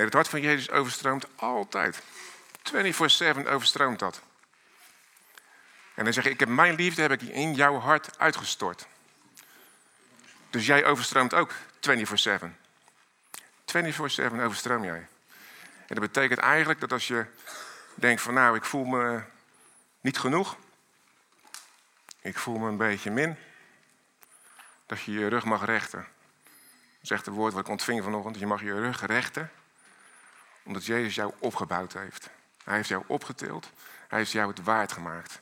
Nee, het hart van Jezus overstroomt altijd. 24-7 overstroomt dat. En dan zeg ik, ik heb mijn liefde heb ik in jouw hart uitgestort. Dus jij overstroomt ook 24-7. 24-7 overstroom jij. En dat betekent eigenlijk dat als je denkt van nou, ik voel me niet genoeg. Ik voel me een beetje min. Dat je je rug mag rechten. Zegt het woord wat ik ontving vanochtend. Je mag je rug rechten. Omdat Jezus jou opgebouwd heeft. Hij heeft jou opgetild. Hij heeft jou het waard gemaakt.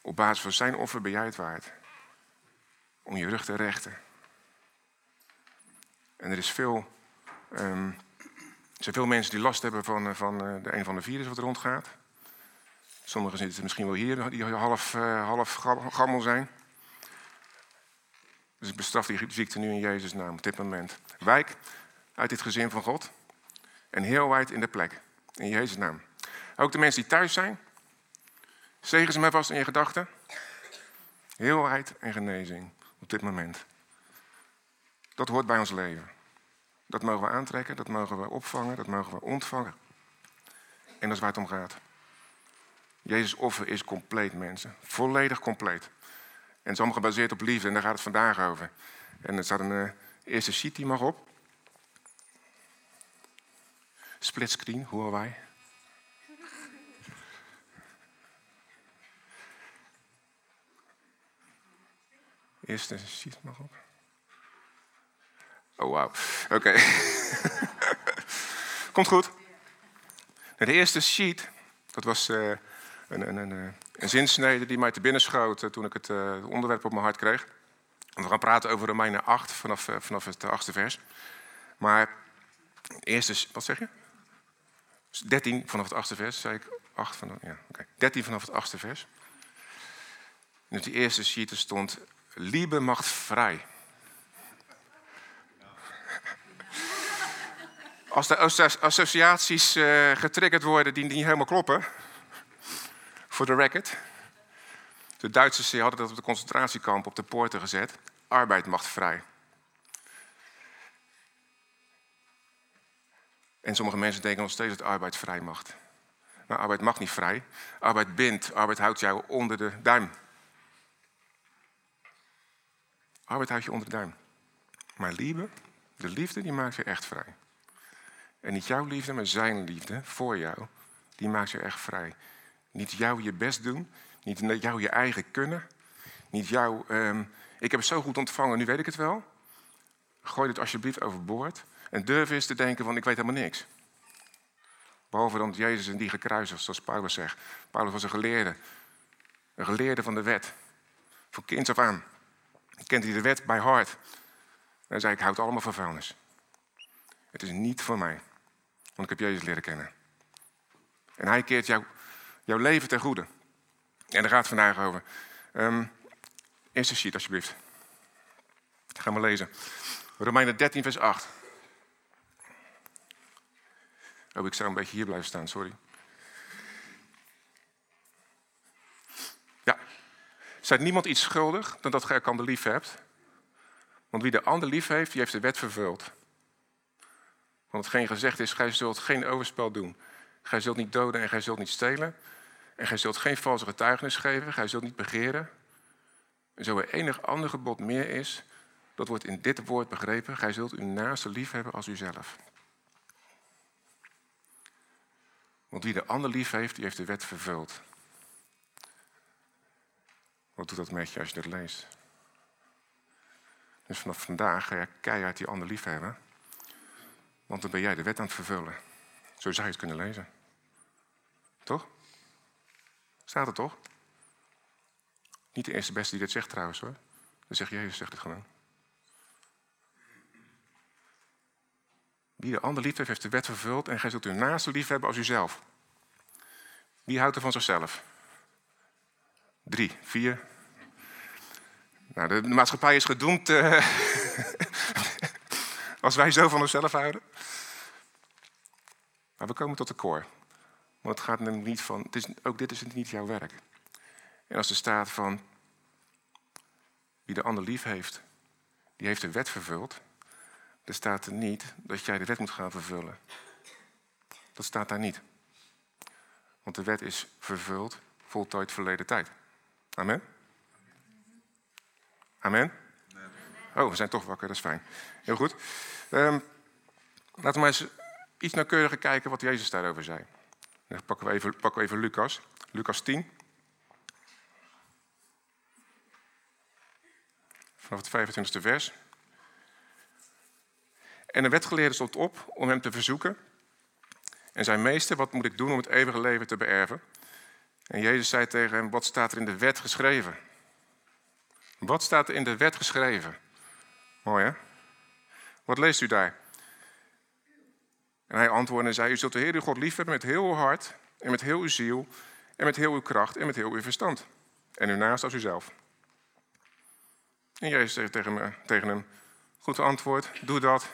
Op basis van zijn offer ben jij het waard. Om je rug te rechten. En er is veel, um, er zijn veel mensen die last hebben van, eh, van eh, de een van de virus wat rondgaat. Sommigen zitten misschien wel hier, die half, uh, half gammel zijn. Dus ik bestraf die ziekte nu in Jezus' naam op dit moment. Wijk uit dit gezin van God. En heel wijd in de plek. In Jezus' naam. Ook de mensen die thuis zijn. Zegen ze mij vast in je gedachten. Heelheid en genezing op dit moment. Dat hoort bij ons leven. Dat mogen we aantrekken, dat mogen we opvangen, dat mogen we ontvangen. En dat is waar het om gaat. Jezus' offer is compleet, mensen. Volledig compleet. En het is allemaal gebaseerd op liefde en daar gaat het vandaag over. En er staat een uh, eerste sheet die mag op. Splitscreen, horen wij. Eerste sheet mag op. Oh, wauw. Oké. Komt goed. De eerste sheet, dat was uh, een, een, een, een, zinsnede die mij te binnen schoot toen ik het onderwerp op mijn hart kreeg. we gaan praten over Romeinen 8 vanaf, vanaf het achtste vers. Maar eerste, wat zeg je? 13 vanaf het achtste vers, zei ik. 8 vanaf, ja, okay. 13 vanaf het achtste vers. En op die eerste sheet stond, Liebe macht vrij. Als de associaties uh, getriggerd worden die niet helemaal kloppen, voor de record. De Duitsers hadden dat op de concentratiekamp op de poorten gezet. Arbeid macht vrij. En sommige mensen denken nog steeds dat arbeid vrij mag. Maar arbeid mag niet vrij. Arbeid bindt. Arbeid houdt jou onder de duim. Arbeid houdt je onder de duim. Maar liefde, de liefde, die maakt je echt vrij. En niet jouw liefde, maar zijn liefde voor jou, die maakt je echt vrij. Niet jou je best doen, niet jou je eigen kunnen, niet jou, um, ik heb het zo goed ontvangen, nu weet ik het wel. Gooi dit alsjeblieft overboord en durf eens te denken van ik weet helemaal niks. Behalve dan Jezus en die gekruisigd, zoals Paulus zegt. Paulus was een geleerde, een geleerde van de wet. Van kinds af aan. Kent hij de wet bij hart. En zei, ik houd allemaal van vuilnis. Het is niet voor mij. Want ik heb Jezus leren kennen. En hij keert jou, jouw leven ten goede. En daar gaat het vandaag over. Um, eerste sheet, alsjeblieft. Gaan we lezen. Romeinen 13, vers 8. Oh, ik zou een beetje hier blijven staan, sorry. Ja. Zijt niemand iets schuldig dan dat gij elkaar lief hebt? Want wie de ander lief heeft, die heeft de wet vervuld. Want hetgeen gezegd is, gij zult geen overspel doen. Gij zult niet doden en gij zult niet stelen. En gij zult geen valse getuigenis geven. Gij zult niet begeren. En zo er enig ander gebod meer is, dat wordt in dit woord begrepen. Gij zult uw naaste lief hebben als uzelf. Want wie de ander lief heeft, die heeft de wet vervuld. Wat doet dat met je als je dat leest? Dus vanaf vandaag ga je keihard die ander lief hebben. Want dan ben jij de wet aan het vervullen. Zo zou je het kunnen lezen. Toch? Staat er toch? Niet de eerste beste die dit zegt trouwens hoor. Dan zegt Jezus zegt het gewoon. Wie de ander lief heeft, heeft de wet vervuld en gij zult uw naaste lief hebben als uzelf. Wie houdt er van zichzelf? Drie, vier. Nou, de, maatschappij is gedoemd uh, als wij zo van onszelf houden. Maar we komen tot de koor. Want het gaat namelijk niet van, het is, ook dit is niet jouw werk. En als er staat van, wie de ander lief heeft, die heeft de wet vervuld. Er staat er niet dat jij de wet moet gaan vervullen. Dat staat daar niet. Want de wet is vervuld, voltooid verleden tijd. Amen? Amen? Oh, we zijn toch wakker, dat is fijn. Heel goed. Um, laten we maar eens iets nauwkeuriger kijken wat Jezus daarover zei. Dan pakken we even, pakken we even Lucas. Lucas 10. Vanaf het 25e vers. En de wetgeleerde stond op om hem te verzoeken. En zijn meester, wat moet ik doen om het eeuwige leven te beërven? En Jezus zei tegen hem, wat staat er in de wet geschreven? Wat staat er in de wet geschreven? Mooi hè? Wat leest u daar? En hij antwoordde en zei, u zult de Heer uw God liefhebben met heel uw hart en met heel uw ziel en met heel uw kracht en met heel uw verstand. En uw naast als uzelf. En Jezus zegt tegen, tegen hem, goed antwoord, doe dat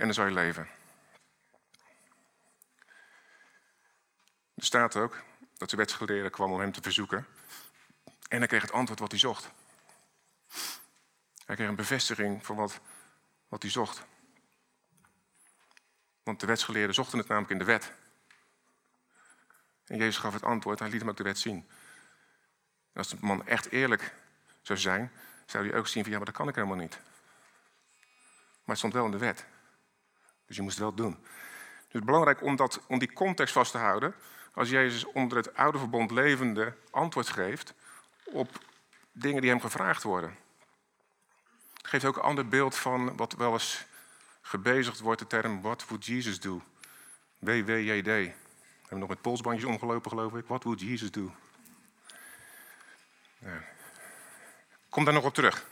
en dan zal je leven. Er staat ook dat de wetsgeleerde kwam om hem te verzoeken. En hij kreeg het antwoord wat hij zocht. Hij kreeg een bevestiging van wat, wat hij zocht. Want de wetsgeleerden zochten het namelijk in de wet. En Jezus gaf het antwoord, hij liet hem ook de wet zien. En als de man echt eerlijk zou zijn, zou hij ook zien van ja, maar dat kan ik helemaal niet. Maar het stond wel in de wet. Dus je moest het wel doen. Dus het is belangrijk om, dat, om die context vast te houden. Als Jezus onder het oude verbond levende antwoord geeft op dingen die hem gevraagd worden. Het geeft ook een ander beeld van wat wel eens gebezigd wordt, de term What would Jesus do? WWJD. We hebben nog met polsbandjes omgelopen, geloof ik. What would Jesus do? Ja. Kom daar nog op terug.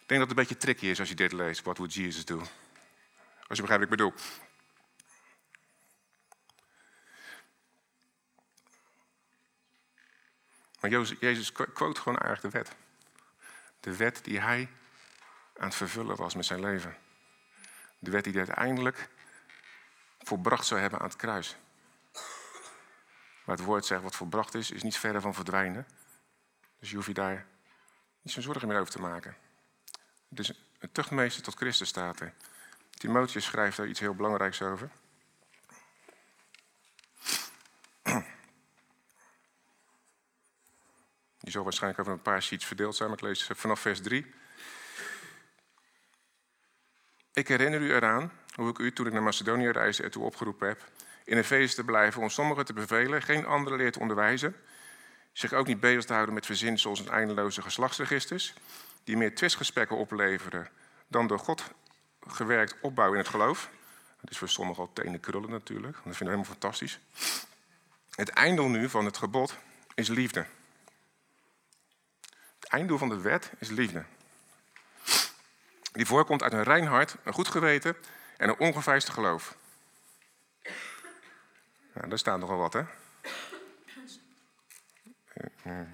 Ik denk dat het een beetje tricky is als je dit leest. What would Jesus do? Als je begrijpt wat ik bedoel. Maar Jezus quote gewoon eigenlijk de wet. De wet die hij aan het vervullen was met zijn leven. De wet die hij uiteindelijk volbracht zou hebben aan het kruis. Maar het woord zegt wat volbracht is, is niet verder van verdwijnen. Dus je hoeft je daar niet zo'n zorgen meer over te maken. Dus een tuchtmeester tot Christus staat er. Timotheus schrijft daar iets heel belangrijks over. Die zal waarschijnlijk over een paar sheets verdeeld zijn, maar ik lees vanaf vers 3. Ik herinner u eraan hoe ik u, toen ik naar Macedonië reisde, ertoe opgeroepen heb in een feest te blijven, om sommigen te bevelen, geen andere leer te onderwijzen, zich ook niet bezig te houden met verzinsels en eindeloze geslachtsregisters, die meer twistgesprekken opleveren dan door God gewerkt opbouw in het geloof. Dat is voor sommigen al tenen krullen natuurlijk, want dat vinden we helemaal fantastisch. Het einddoel nu van het gebod is liefde. Het einddoel van de wet is liefde. Die voorkomt uit een rein hart, een goed geweten en een ongeveinsde geloof. Nou, daar staat nogal wat, hè? Even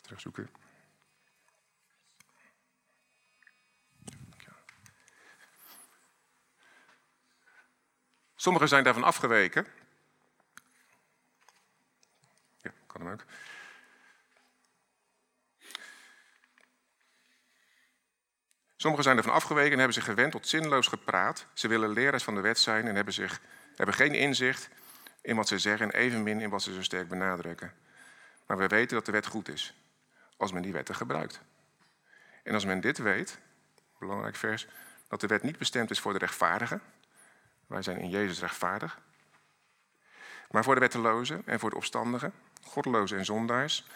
terugzoeken. Sommigen zijn daarvan afgeweken. Ja, kan hem ook. Sommigen zijn ervan afgeweken en hebben zich gewend tot zinloos gepraat. Ze willen leraars van de wet zijn en hebben, zich, hebben geen inzicht in wat ze zeggen en evenmin in wat ze zo sterk benadrukken. Maar we weten dat de wet goed is, als men die wetten gebruikt. En als men dit weet, belangrijk vers, dat de wet niet bestemd is voor de rechtvaardigen, wij zijn in Jezus rechtvaardig, maar voor de wettelozen en voor de opstandigen, goddelozen en zondaars,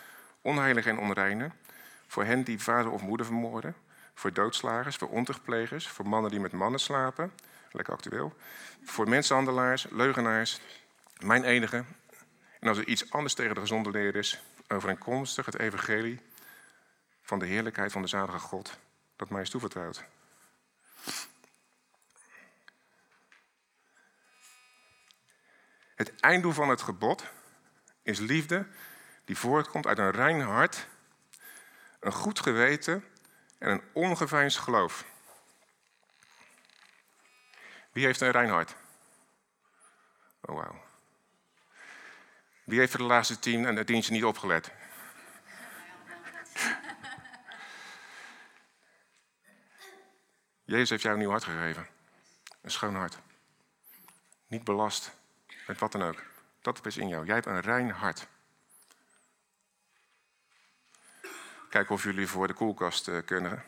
onheiligen en onreinen, voor hen die vader of moeder vermoorden, voor doodslagers, voor ontuchtplegers, voor mannen die met mannen slapen, lekker actueel, voor mensenhandelaars, leugenaars, mijn enige. En als er iets anders tegen de gezonde leer is, overeenkomstig het evangelie van de heerlijkheid van de zalige God, dat mij is toevertrouwd. Het einddoel van het gebod is liefde die voortkomt uit een rein hart, een goed geweten en een ongeveinsd geloof. Wie heeft een rein hart? Oh wauw. Wie heeft er de laatste tien en het dienstje niet opgelet? Jezus heeft jou een nieuw hart gegeven. Een schoon hart. Niet belast met wat dan ook. Dat is in jou. Jij hebt een rein hart. Kijk of jullie voor de koelkast eh, kunnen.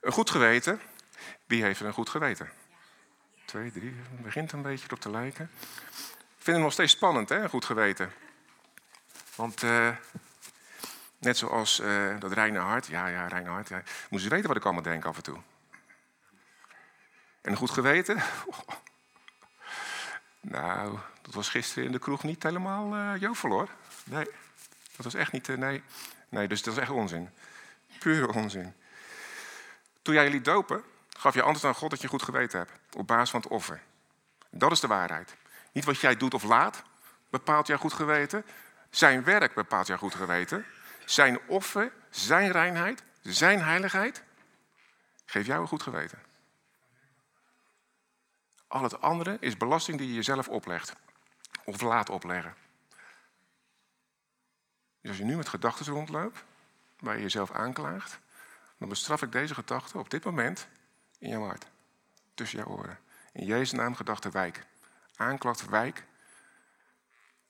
Een goed geweten. Wie heeft een goed geweten? Twee, drie. Het begint een beetje op te lijken. Ik vind het nog steeds spannend, hè? Een goed geweten. Want uh, net zoals uh, dat reine hart. Ja, ja, reine hart. Ja. Moesten weten wat ik allemaal denk af en toe. En een goed geweten? Nou, dat was gisteren in de kroeg niet helemaal uh, jovel hoor. Nee, dat was echt niet. Uh, nee. nee, dus dat is echt onzin. Pure onzin. Toen jij jullie dopen, gaf je antwoord aan God dat je goed geweten hebt. Op basis van het offer. Dat is de waarheid. Niet wat jij doet of laat bepaalt jouw goed geweten. Zijn werk bepaalt jouw goed geweten. Zijn offer, zijn reinheid, zijn heiligheid geeft jou een goed geweten. Al het andere is belasting die je jezelf oplegt. Of laat opleggen. Dus als je nu met gedachten rondloopt, waar je jezelf aanklaagt, dan bestraf ik deze gedachten op dit moment in jouw hart. Tussen jouw oren. In Jezus' naam gedachten wijk. Aanklacht wijk.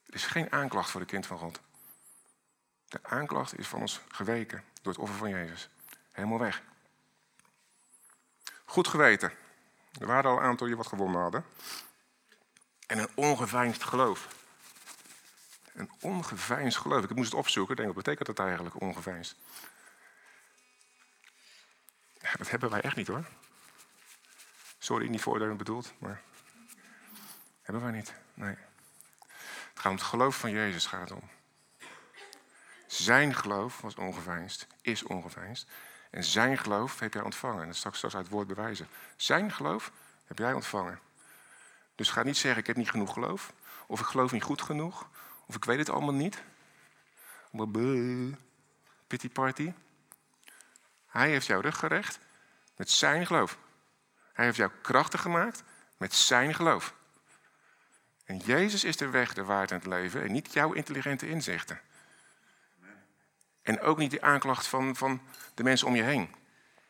Er is geen aanklacht voor de kind van God. De aanklacht is van ons geweken door het offer van Jezus. Helemaal weg. Goed geweten. Er waren al een aantal die wat gewonnen hadden. En een ongeveinsd geloof. Een ongeveinsd geloof. Ik moest het opzoeken. Ik denk, wat betekent dat eigenlijk, ongeveinsd? Dat hebben wij echt niet hoor. Sorry, niet voordelen bedoeld, maar hebben wij niet. Nee. Het gaat om het geloof van Jezus gaat om. Zijn geloof was ongeveinsd, is ongeveinsd. En zijn geloof heb jij ontvangen. En dat straks, straks uit het woord bewijzen. Zijn geloof heb jij ontvangen. Dus ga niet zeggen, ik heb niet genoeg geloof. Of ik geloof niet goed genoeg. Of ik weet het allemaal niet. Pity party. Hij heeft jouw rug gerecht met zijn geloof. Hij heeft jou krachtig gemaakt met zijn geloof. En Jezus is de weg, de waarheid en het leven. En niet jouw intelligente inzichten. En ook niet de aanklacht van, van de mensen om je heen.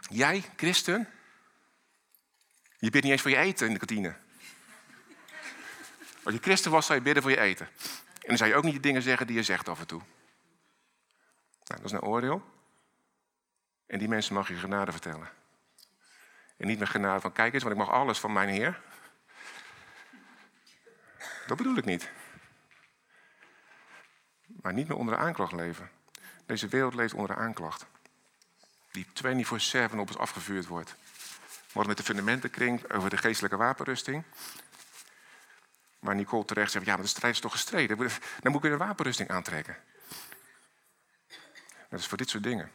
Jij, christen, je bidt niet eens voor je eten in de kantine. Als je christen was, zou je bidden voor je eten. En dan zou je ook niet de dingen zeggen die je zegt af en toe. Nou, dat is een oordeel. En die mensen mag je genade vertellen. En niet met genade van, kijk eens, want ik mag alles van mijn Heer. Dat bedoel ik niet. Maar niet meer onder de aanklacht leven. Deze wereld leeft onder de aanklacht. Die 24-7 op ons afgevuurd wordt. Hadden met de fundamentenkring over de geestelijke wapenrusting. Maar Nicole terecht zegt, ja, maar de strijd is toch gestreden? Dan moet ik weer een wapenrusting aantrekken. Dat is voor dit soort dingen.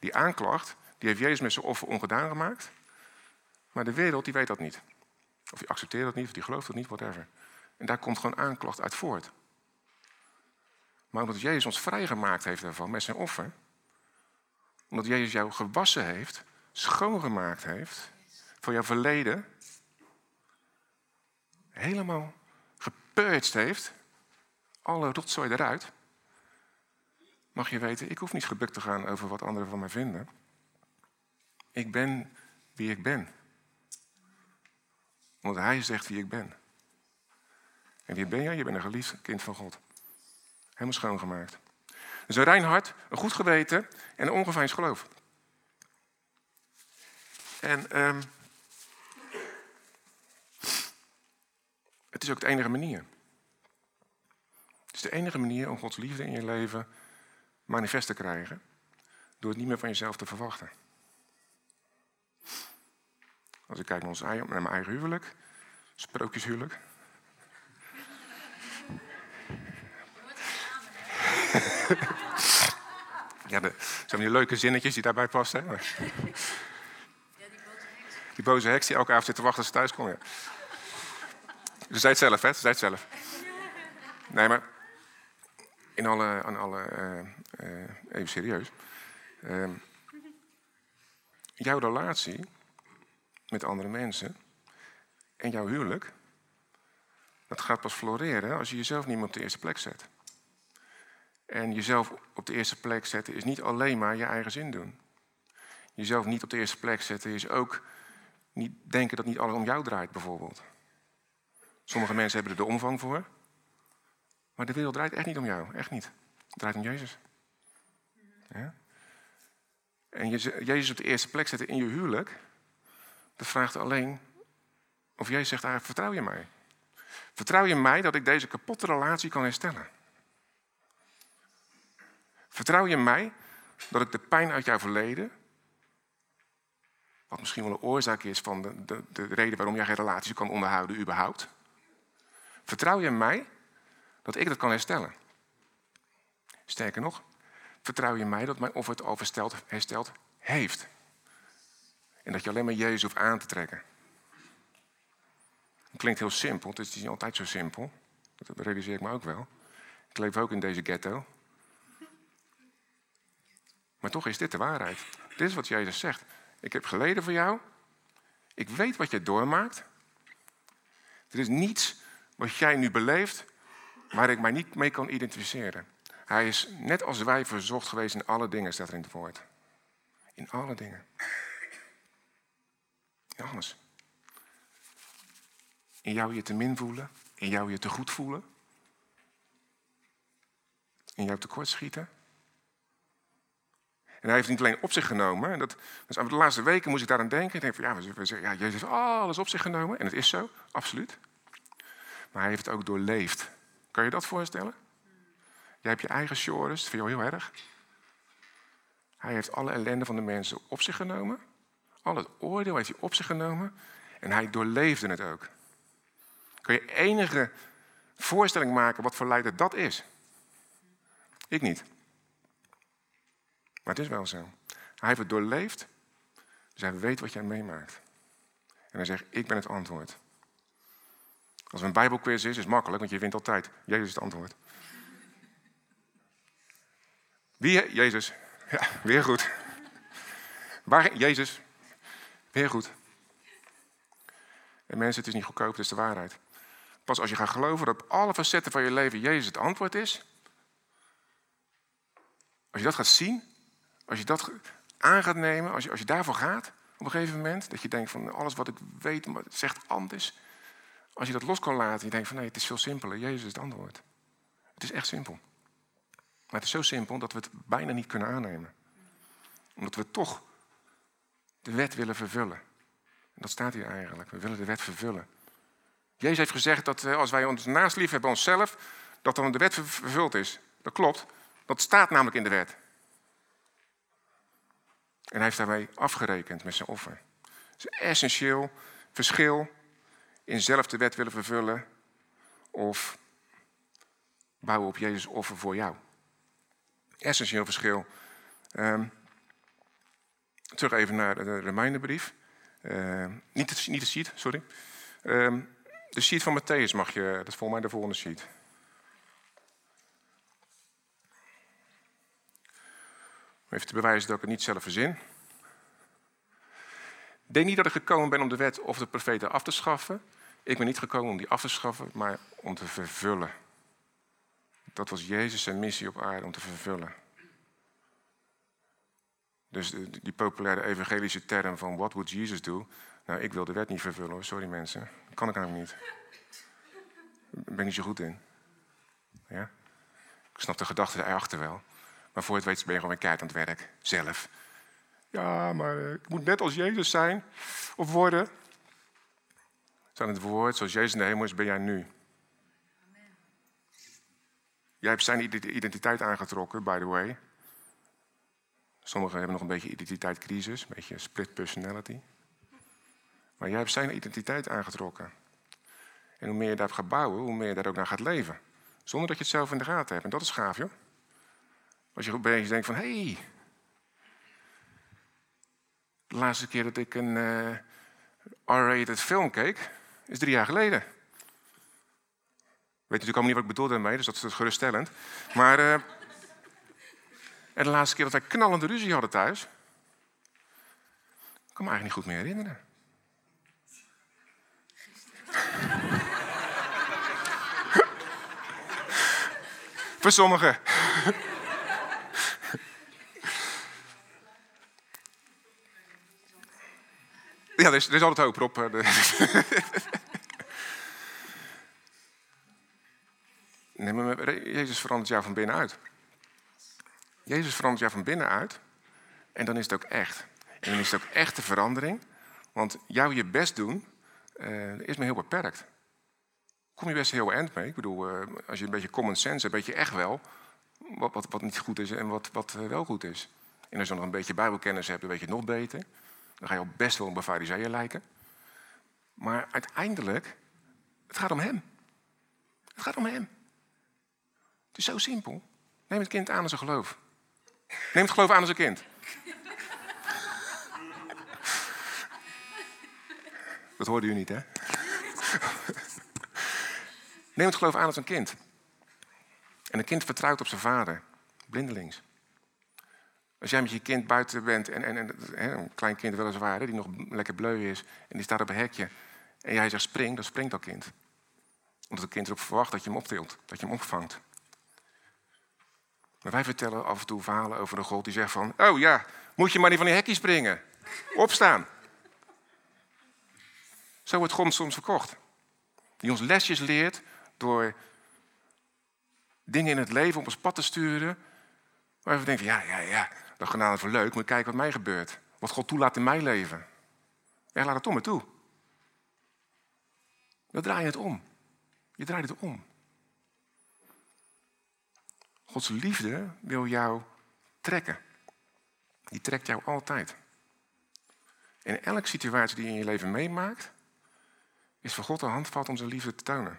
Die aanklacht, die heeft Jezus met zijn offer ongedaan gemaakt. Maar de wereld, die weet dat niet. Of die accepteert dat niet, of die gelooft dat niet, whatever. En daar komt gewoon aanklacht uit voort. Maar omdat Jezus ons vrijgemaakt heeft daarvan met zijn offer. Omdat Jezus jou gewassen heeft, schoongemaakt heeft. Voor jouw verleden. Helemaal gepurged heeft. Alle rotzooi eruit. Mag je weten, ik hoef niet gebukt te gaan over wat anderen van mij vinden. Ik ben wie ik ben. Omdat hij zegt wie ik ben. En wie ben jij? Je bent een geliefd kind van God. Helemaal schoongemaakt. Dus een rein hart, een goed geweten en een ongeveinsd geloof. En um, het is ook de enige manier. Het is de enige manier om Gods liefde in je leven manifest te krijgen. Door het niet meer van jezelf te verwachten. Als ik kijk naar, ons, naar mijn eigen huwelijk, sprookjeshuwelijk. ja, de, zijn die leuke zinnetjes die daarbij passen. Hè? Die boze heks die elke avond zit te wachten als ze thuis komt. Ja. Ze zei het zelf, hè? Ze zei het zelf. Nee, maar in alle, aan alle, uh, uh, even serieus. Uh, jouw relatie met andere mensen en jouw huwelijk, dat gaat pas floreren als je jezelf niet meer op de eerste plek zet. En jezelf op de eerste plek zetten is niet alleen maar je eigen zin doen. Jezelf niet op de eerste plek zetten is ook niet denken dat niet alles om jou draait, bijvoorbeeld. Sommige mensen hebben er de omvang voor. Maar de wereld draait echt niet om jou. Echt niet. Het draait om Jezus. Ja? En Jezus op de eerste plek zetten in je huwelijk. Dat vraagt alleen of Jezus zegt, ah, vertrouw je mij? Vertrouw je mij dat ik deze kapotte relatie kan herstellen? Vertrouw je mij dat ik de pijn uit jouw verleden, wat misschien wel een oorzaak is van de, de, de reden waarom jij geen relatie kan onderhouden überhaupt, vertrouw je mij dat ik dat kan herstellen? Sterker nog, vertrouw je mij dat mijn offer het al hersteld heeft? En dat je alleen maar Jezus hoeft aan te trekken. Het klinkt heel simpel, het is niet altijd zo simpel. Dat realiseer ik me ook wel. Ik leef ook in deze ghetto. Maar toch is dit de waarheid. Dit is wat Jezus zegt. Ik heb geleden voor jou. Ik weet wat je doormaakt. Er is niets wat jij nu beleeft waar ik mij niet mee kan identificeren. Hij is net als wij verzocht geweest in alle dingen, staat er in het woord. In alle dingen. In alles. In jou je te min voelen. In jou je te goed voelen. In jou tekort schieten. En hij heeft het niet alleen op zich genomen. En dat, dus de laatste weken moest ik daaraan denken. Ik denk van ja, we ja, Jezus heeft alles op zich genomen. En het is zo, absoluut. Maar hij heeft het ook doorleefd. Kan je dat voorstellen? Jij hebt je eigen shores, dat vind je wel heel erg. Hij heeft alle ellende van de mensen op zich genomen. Al het oordeel heeft hij op zich genomen. En hij doorleefde het ook. Kun je enige voorstelling maken wat voor lijden dat is? Ik niet. Maar het is wel zo. Hij heeft het doorleefd, dus hij weet wat jij meemaakt. En hij zegt, ik ben het antwoord. Als er een bijbelquiz is, is het makkelijk, want je wint altijd. Jezus is het antwoord. Wie? Jezus. Ja, weer goed. Waar? Jezus. Weer goed. En mensen, het is niet goedkoop, het is de waarheid. Pas als je gaat geloven dat op alle facetten van je leven Jezus het antwoord is. Als je dat gaat zien, als je dat aan gaat nemen, als je, als je daarvoor gaat op een gegeven moment, dat je denkt van alles wat ik weet zegt anders. Als je dat los kan laten, je denkt van nee, het is veel simpeler. Jezus is het antwoord. Het is echt simpel. Maar het is zo simpel dat we het bijna niet kunnen aannemen. Omdat we toch de wet willen vervullen. En dat staat hier eigenlijk. We willen de wet vervullen. Jezus heeft gezegd dat eh, als wij ons naast lief hebben onszelf, dat dan de wet vervuld is. Dat klopt. Dat staat namelijk in de wet. En hij heeft daarmee afgerekend met zijn offer. Het essentieel verschil in zelf de wet willen vervullen of bouwen op Jezus offer voor jou. Essentieel verschil. Um, terug even naar de reminderbrief. Uh, niet, de, niet de sheet, sorry. Um, de sheet van Matthäus mag je, dat is mij de volgende sheet. Even te bewijzen dat ik het niet zelf verzin. Denk niet dat ik gekomen ben om de wet of de profeten af te schaffen. Ik ben niet gekomen om die af te schaffen, maar om te vervullen. Dat was Jezus zijn missie op aarde, om te vervullen. Dus die populaire evangelische term van what would Jesus do? Nou, ik wil de wet niet vervullen sorry mensen. Dat kan ik eigenlijk niet. Daar ben ik niet zo goed in. Ja? Ik snap de gedachte erachter wel. Maar voor het weet ben je gewoon een kaart aan het werk, zelf. Ja, maar eh, ik moet net als Jezus zijn of worden. Zijn het woord, zoals Jezus in de hemel is, ben jij nu. Jij hebt zijn identiteit aangetrokken, by the way. Sommigen hebben nog een beetje identiteitscrisis, een beetje split personality. Maar jij hebt zijn identiteit aangetrokken. En hoe meer je daar gaat bouwen, hoe meer je daar ook naar gaat leven. Zonder dat je het zelf in de gaten hebt. En dat is gaaf, joh. Als je opeens denkt van, hé... Hey, de laatste keer dat ik een uh, R-rated film keek, is drie jaar geleden. Weet natuurlijk allemaal niet wat ik bedoel daarmee, dus dat is geruststellend. Maar... Uh, en de laatste keer dat wij knallende ruzie hadden thuis, kan me eigenlijk niet goed meer herinneren. Voor sommigen. Ja, er is, altijd hoop, Rob. Nee, maar Jezus verandert jou van binnenuit. Jezus verandert jou van binnenuit. En dan is het ook echt. En dan is het ook echte verandering. Want jou je best doen uh, is me heel beperkt. Kom je best heel eind mee. Ik bedoel, uh, als je een beetje common sense hebt, weet je echt wel wat, wat, niet goed is en wat, wat wel goed is. En als je nog een beetje bijbelkennis hebt, dan weet je nog beter. Dan ga je al best wel een bevariseer lijken. Maar uiteindelijk, het gaat om hem. Het gaat om hem. Het is zo simpel. Neem het kind aan als een geloof. Neem het geloof aan als een kind. Dat hoorde u niet, hè? Neem het geloof aan als een kind. En een kind vertrouwt op zijn vader, blindelings. Als jij met je kind buiten bent en, en, en een klein kind weliswaar, die nog lekker bleu is, en die staat op een hekje, en jij zegt spring, dan springt dat kind. Omdat het kind erop verwacht dat je hem optilt, dat je hem opvangt. Maar wij vertellen af en toe verhalen over een God die zegt van... Oh ja, moet je maar niet van die hekje springen. Opstaan. Zo wordt God soms verkocht. Die ons lesjes leert door dingen in het leven op ons pad te sturen. Waar we denken, ja, ja, ja, dat genade voor leuk, moet kijken wat mij gebeurt. Wat God toelaat in mijn leven. Ja, laat het om me toe. Dan draai je het om. Je draait het om. Gods liefde wil jou trekken. Die trekt jou altijd. In elke situatie die je in je leven meemaakt, is voor God de handvat om zijn liefde te tonen.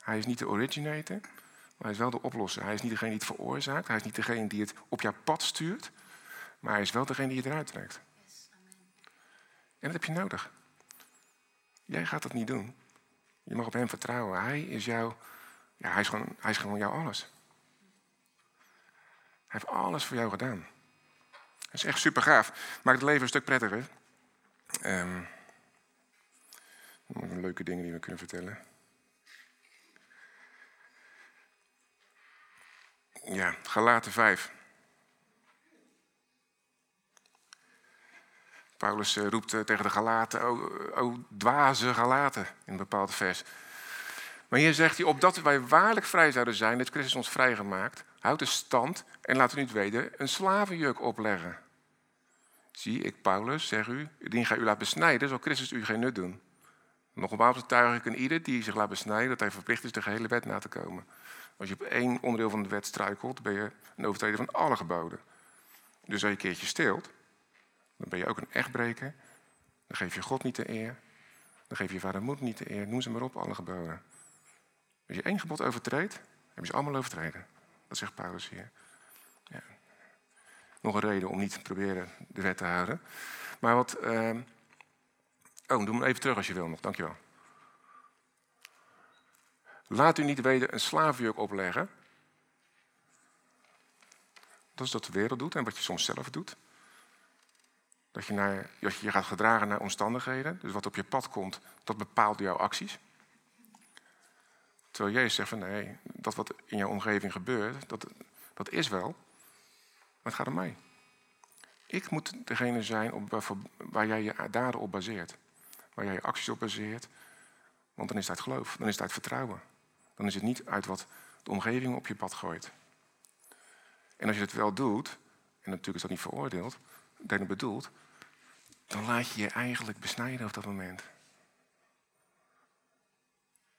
Hij is niet de originator, maar hij is wel de oplosser. Hij is niet degene die het veroorzaakt, hij is niet degene die het op jouw pad stuurt, maar hij is wel degene die het eruit trekt. En dat heb je nodig. Jij gaat dat niet doen. Je mag op hem vertrouwen. Hij is jou, ja, hij is gewoon, hij is gewoon jouw alles. Hij heeft alles voor jou gedaan. Dat is echt super gaaf. Maakt het leven een stuk prettiger. Um, leuke dingen die we kunnen vertellen. Ja, Galaten 5. Paulus eh, roept eh, tegen de Galaten, oh, oh dwaze Galaten, in een bepaald vers. Maar hier zegt hij, opdat wij waarlijk vrij zouden zijn, heeft Christus ons vrijgemaakt. Houd de stand en laten we niet weten een slavenjuk opleggen. Zie, ik, Paulus, zeg u, indien gij u laat besnijden, zal Christus u geen nut doen. Nogmaals betuig ik een ieder die zich laat besnijden dat hij verplicht is de gehele wet na te komen. Als je op één onderdeel van de wet struikelt, ben je een overtreder van alle geboden. Dus als je een keertje steelt, dan ben je ook een echtbreker. Dan geef je God niet de eer. Dan geef je vader moed niet de eer. Noem ze maar op, alle geboden. Als je één gebod overtreedt, je ze allemaal overtreden. Dat zegt Paulus hier. Ja. Nog een reden om niet te proberen de wet te houden. Maar wat. Uh... Oh, doe hem even terug als je wil nog, dankjewel. Laat u niet weten een slavenjuk opleggen. Dat is wat de wereld doet en wat je soms zelf doet. Dat je, naar, dat je je gaat gedragen naar omstandigheden. Dus wat op je pad komt, dat bepaalt jouw acties. Terwijl Jezus zegt van nee, dat wat in jouw omgeving gebeurt, dat, dat is wel. Maar het gaat om mij. Ik moet degene zijn op, waar jij je daden op baseert. Waar jij je acties op baseert. Want dan is uit geloof, dan is uit vertrouwen. Dan is het niet uit wat de omgeving op je pad gooit. En als je het wel doet, en natuurlijk is dat niet veroordeeld, dat bedoeld, dan laat je je eigenlijk besnijden op dat moment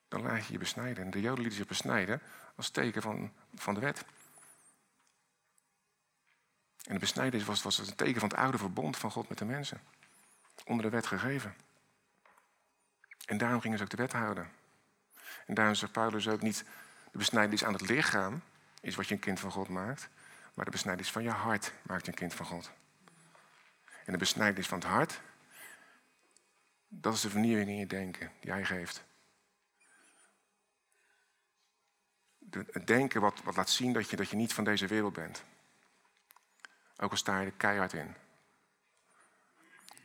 dan laat je je besnijden. En de Joden lieten zich besnijden als teken van, van de wet. En de besnijdenis was, was een teken van het oude verbond van God met de mensen. Onder de wet gegeven. En daarom gingen ze ook de wet houden. En daarom zegt Paulus ook niet, de besnijdenis aan het lichaam is wat je een kind van God maakt. Maar de besnijdenis van je hart maakt een kind van God. En de besnijdenis van het hart, dat is de vernieuwing in je denken die hij geeft. het denken wat, wat laat zien dat je, dat je niet van deze wereld bent. Ook al sta je er keihard in.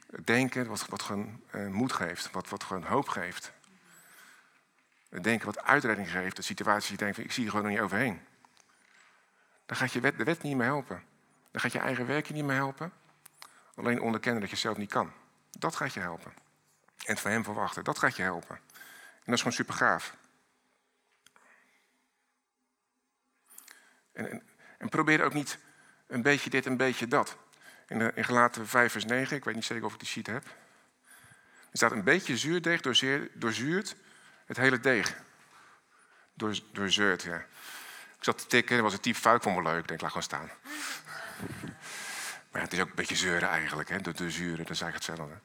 Het denken wat, wat gewoon uh, moed geeft, wat, wat gewoon hoop geeft. Denken wat uitredding geeft, de situatie je denkt, ik zie er gewoon niet overheen. Dan gaat je wet, de wet niet meer helpen. Dan gaat je eigen werk je niet meer helpen. Alleen onderkennen dat je zelf niet kan. Dat gaat je helpen. En van hem verwachten, dat gaat je helpen. En dat is gewoon super gaaf. En, en, en probeer ook niet een beetje dit, een beetje dat. In, de, in Gelaten 5 vers 9, ik weet niet zeker of ik die sheet heb. Er staat een beetje zuurdeeg doorzuurt het hele deeg. Door, ja. Ik zat te tikken, er was een type fout, van me leuk. Ik denk, laat gewoon staan. Maar het is ook een beetje zeuren eigenlijk, hè? Door, zuren, dat is eigenlijk hetzelfde.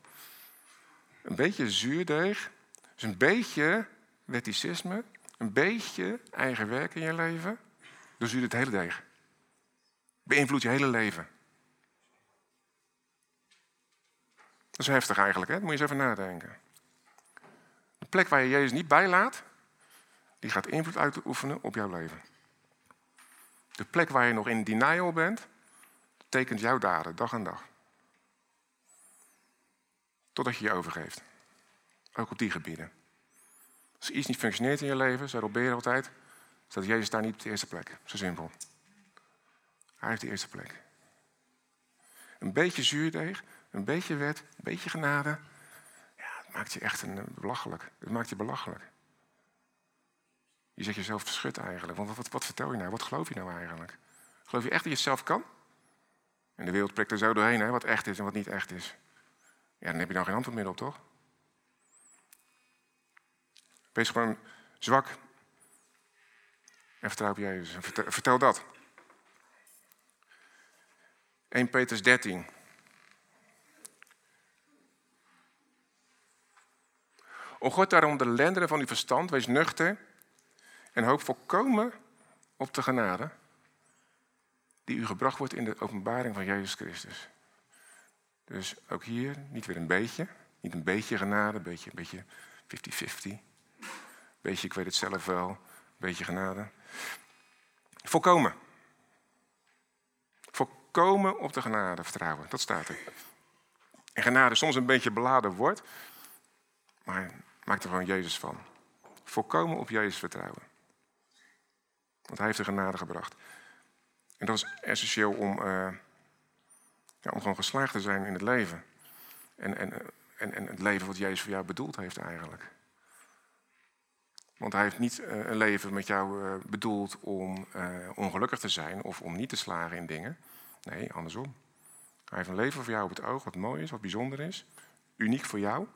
Een beetje zuurdeeg, dus een beetje wetticisme, een beetje eigen werk in je leven, doorzuurt het hele deeg. Beïnvloedt je hele leven. Dat is heftig eigenlijk, hè? moet je eens even nadenken. Plek waar je Jezus niet bijlaat, die gaat invloed uitoefenen op jouw leven. De plek waar je nog in denial bent, tekent jouw daden dag aan dag. Totdat je je overgeeft. Ook op die gebieden. Als iets niet functioneert in je leven, zei Robert altijd, staat Jezus daar niet op de eerste plek. Zo simpel. Hij heeft de eerste plek. Een beetje zuurdeeg, een beetje wet, een beetje genade. Maakt je echt een, belachelijk. Het maakt je belachelijk. Je zet jezelf verschut eigenlijk. Want wat, wat, vertel je nou? Wat geloof je nou eigenlijk? Geloof je echt dat je zelf kan? En de wereld prikt er zo doorheen, hè, wat echt is en wat niet echt is. Ja, dan heb je dan geen antwoord meer op, toch? Wees gewoon zwak. En vertrouw op Jezus. Vertel, vertel dat. 1 Petrus 13. God daarom de lenderen van uw verstand, wees nuchter en hoop volkomen op de genade die u gebracht wordt in de openbaring van Jezus Christus. Dus ook hier niet weer een beetje, niet een beetje genade, een beetje 50-50. Beetje, beetje, beetje, ik weet het zelf wel, een beetje genade. Volkomen. Volkomen op de genade vertrouwen, dat staat er. En genade soms een beetje beladen wordt, maar maak er gewoon Jezus van. Volkomen op Jezus vertrouwen. Want hij heeft de genade gebracht. En dat is essentieel om, uh, ja, om gewoon geslaagd te zijn in het leven. En, en, en, en het leven wat Jezus voor jou bedoeld heeft eigenlijk. Want hij heeft niet uh, een leven met jou uh, bedoeld om ongelukkig te zijn of om niet te slagen in dingen. Nee, andersom. Hij heeft een leven voor jou op het oog wat mooi is, wat bijzonder is. Uniek voor jou.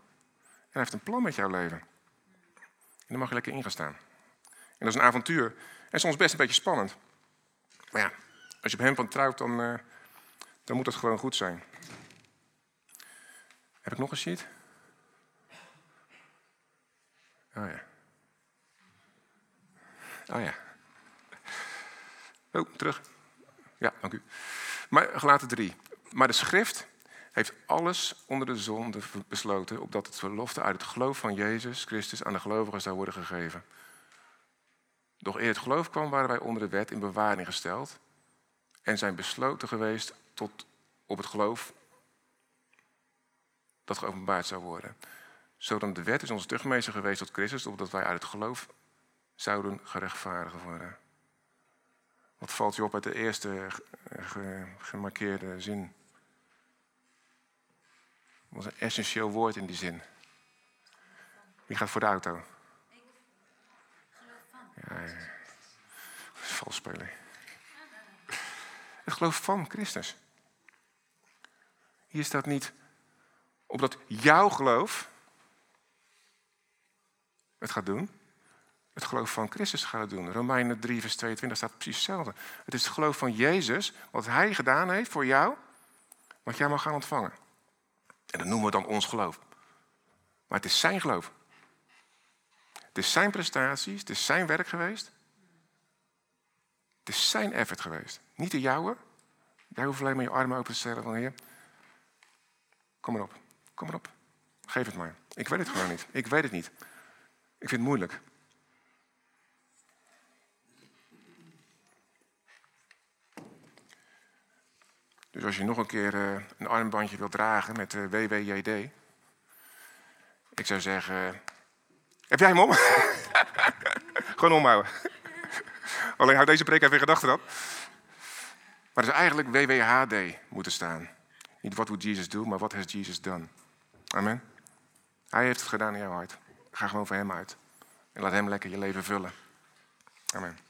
Hij heeft een plan met jouw leven. En daar mag je lekker in gaan staan. En dat is een avontuur. En soms best een beetje spannend. Maar ja, als je op hem van trouwt, dan, uh, dan moet het gewoon goed zijn. Heb ik nog een sheet? Oh ja. Oh ja. Oh, terug. Ja, dank u. Maar gelaten drie. Maar de schrift heeft alles onder de zon besloten, opdat het verlofte uit het geloof van Jezus Christus aan de gelovigen zou worden gegeven. Doch eer het geloof kwam, waren wij onder de wet in bewaring gesteld en zijn besloten geweest tot op het geloof dat geopenbaard zou worden. Zodat de wet is onze terugmeester geweest tot Christus, opdat wij uit het geloof zouden gerechtvaardigd worden. Wat valt je op uit de eerste gemarkeerde zin? Dat was een essentieel woord in die zin. Wie gaat voor de auto? Ja, ja. Vals spelen. Het geloof van Christus. Hier staat niet opdat jouw geloof het gaat doen. Het geloof van Christus gaat het doen. Romeinen 3, vers 22 staat precies hetzelfde. Het is het geloof van Jezus, wat Hij gedaan heeft voor jou, wat jij mag gaan ontvangen. En dat noemen we dan ons geloof. Maar het is zijn geloof. Het is zijn prestaties, het is zijn werk geweest. Het is zijn effort geweest. Niet de jouwe. Jij hoeft alleen maar je armen open te stellen van Heer. Kom maar op. Kom maar op. Geef het maar. Ik weet het gewoon niet. Ik weet het niet. Ik vind het moeilijk. Dus als je nog een keer uh, een armbandje wilt dragen met eh, WWJD. Ik zou zeggen. Heb jij hem om? Gewoon omhouden. Alleen hou deze preek even in gedachten dan. Maar het is eigenlijk WWHD moeten staan. Niet wat would Jesus do, maar wat has Jesus done. Amen. Hij heeft het gedaan in jouw hart. Ga gewoon voor hem uit. En laat hem lekker je leven vullen. Amen.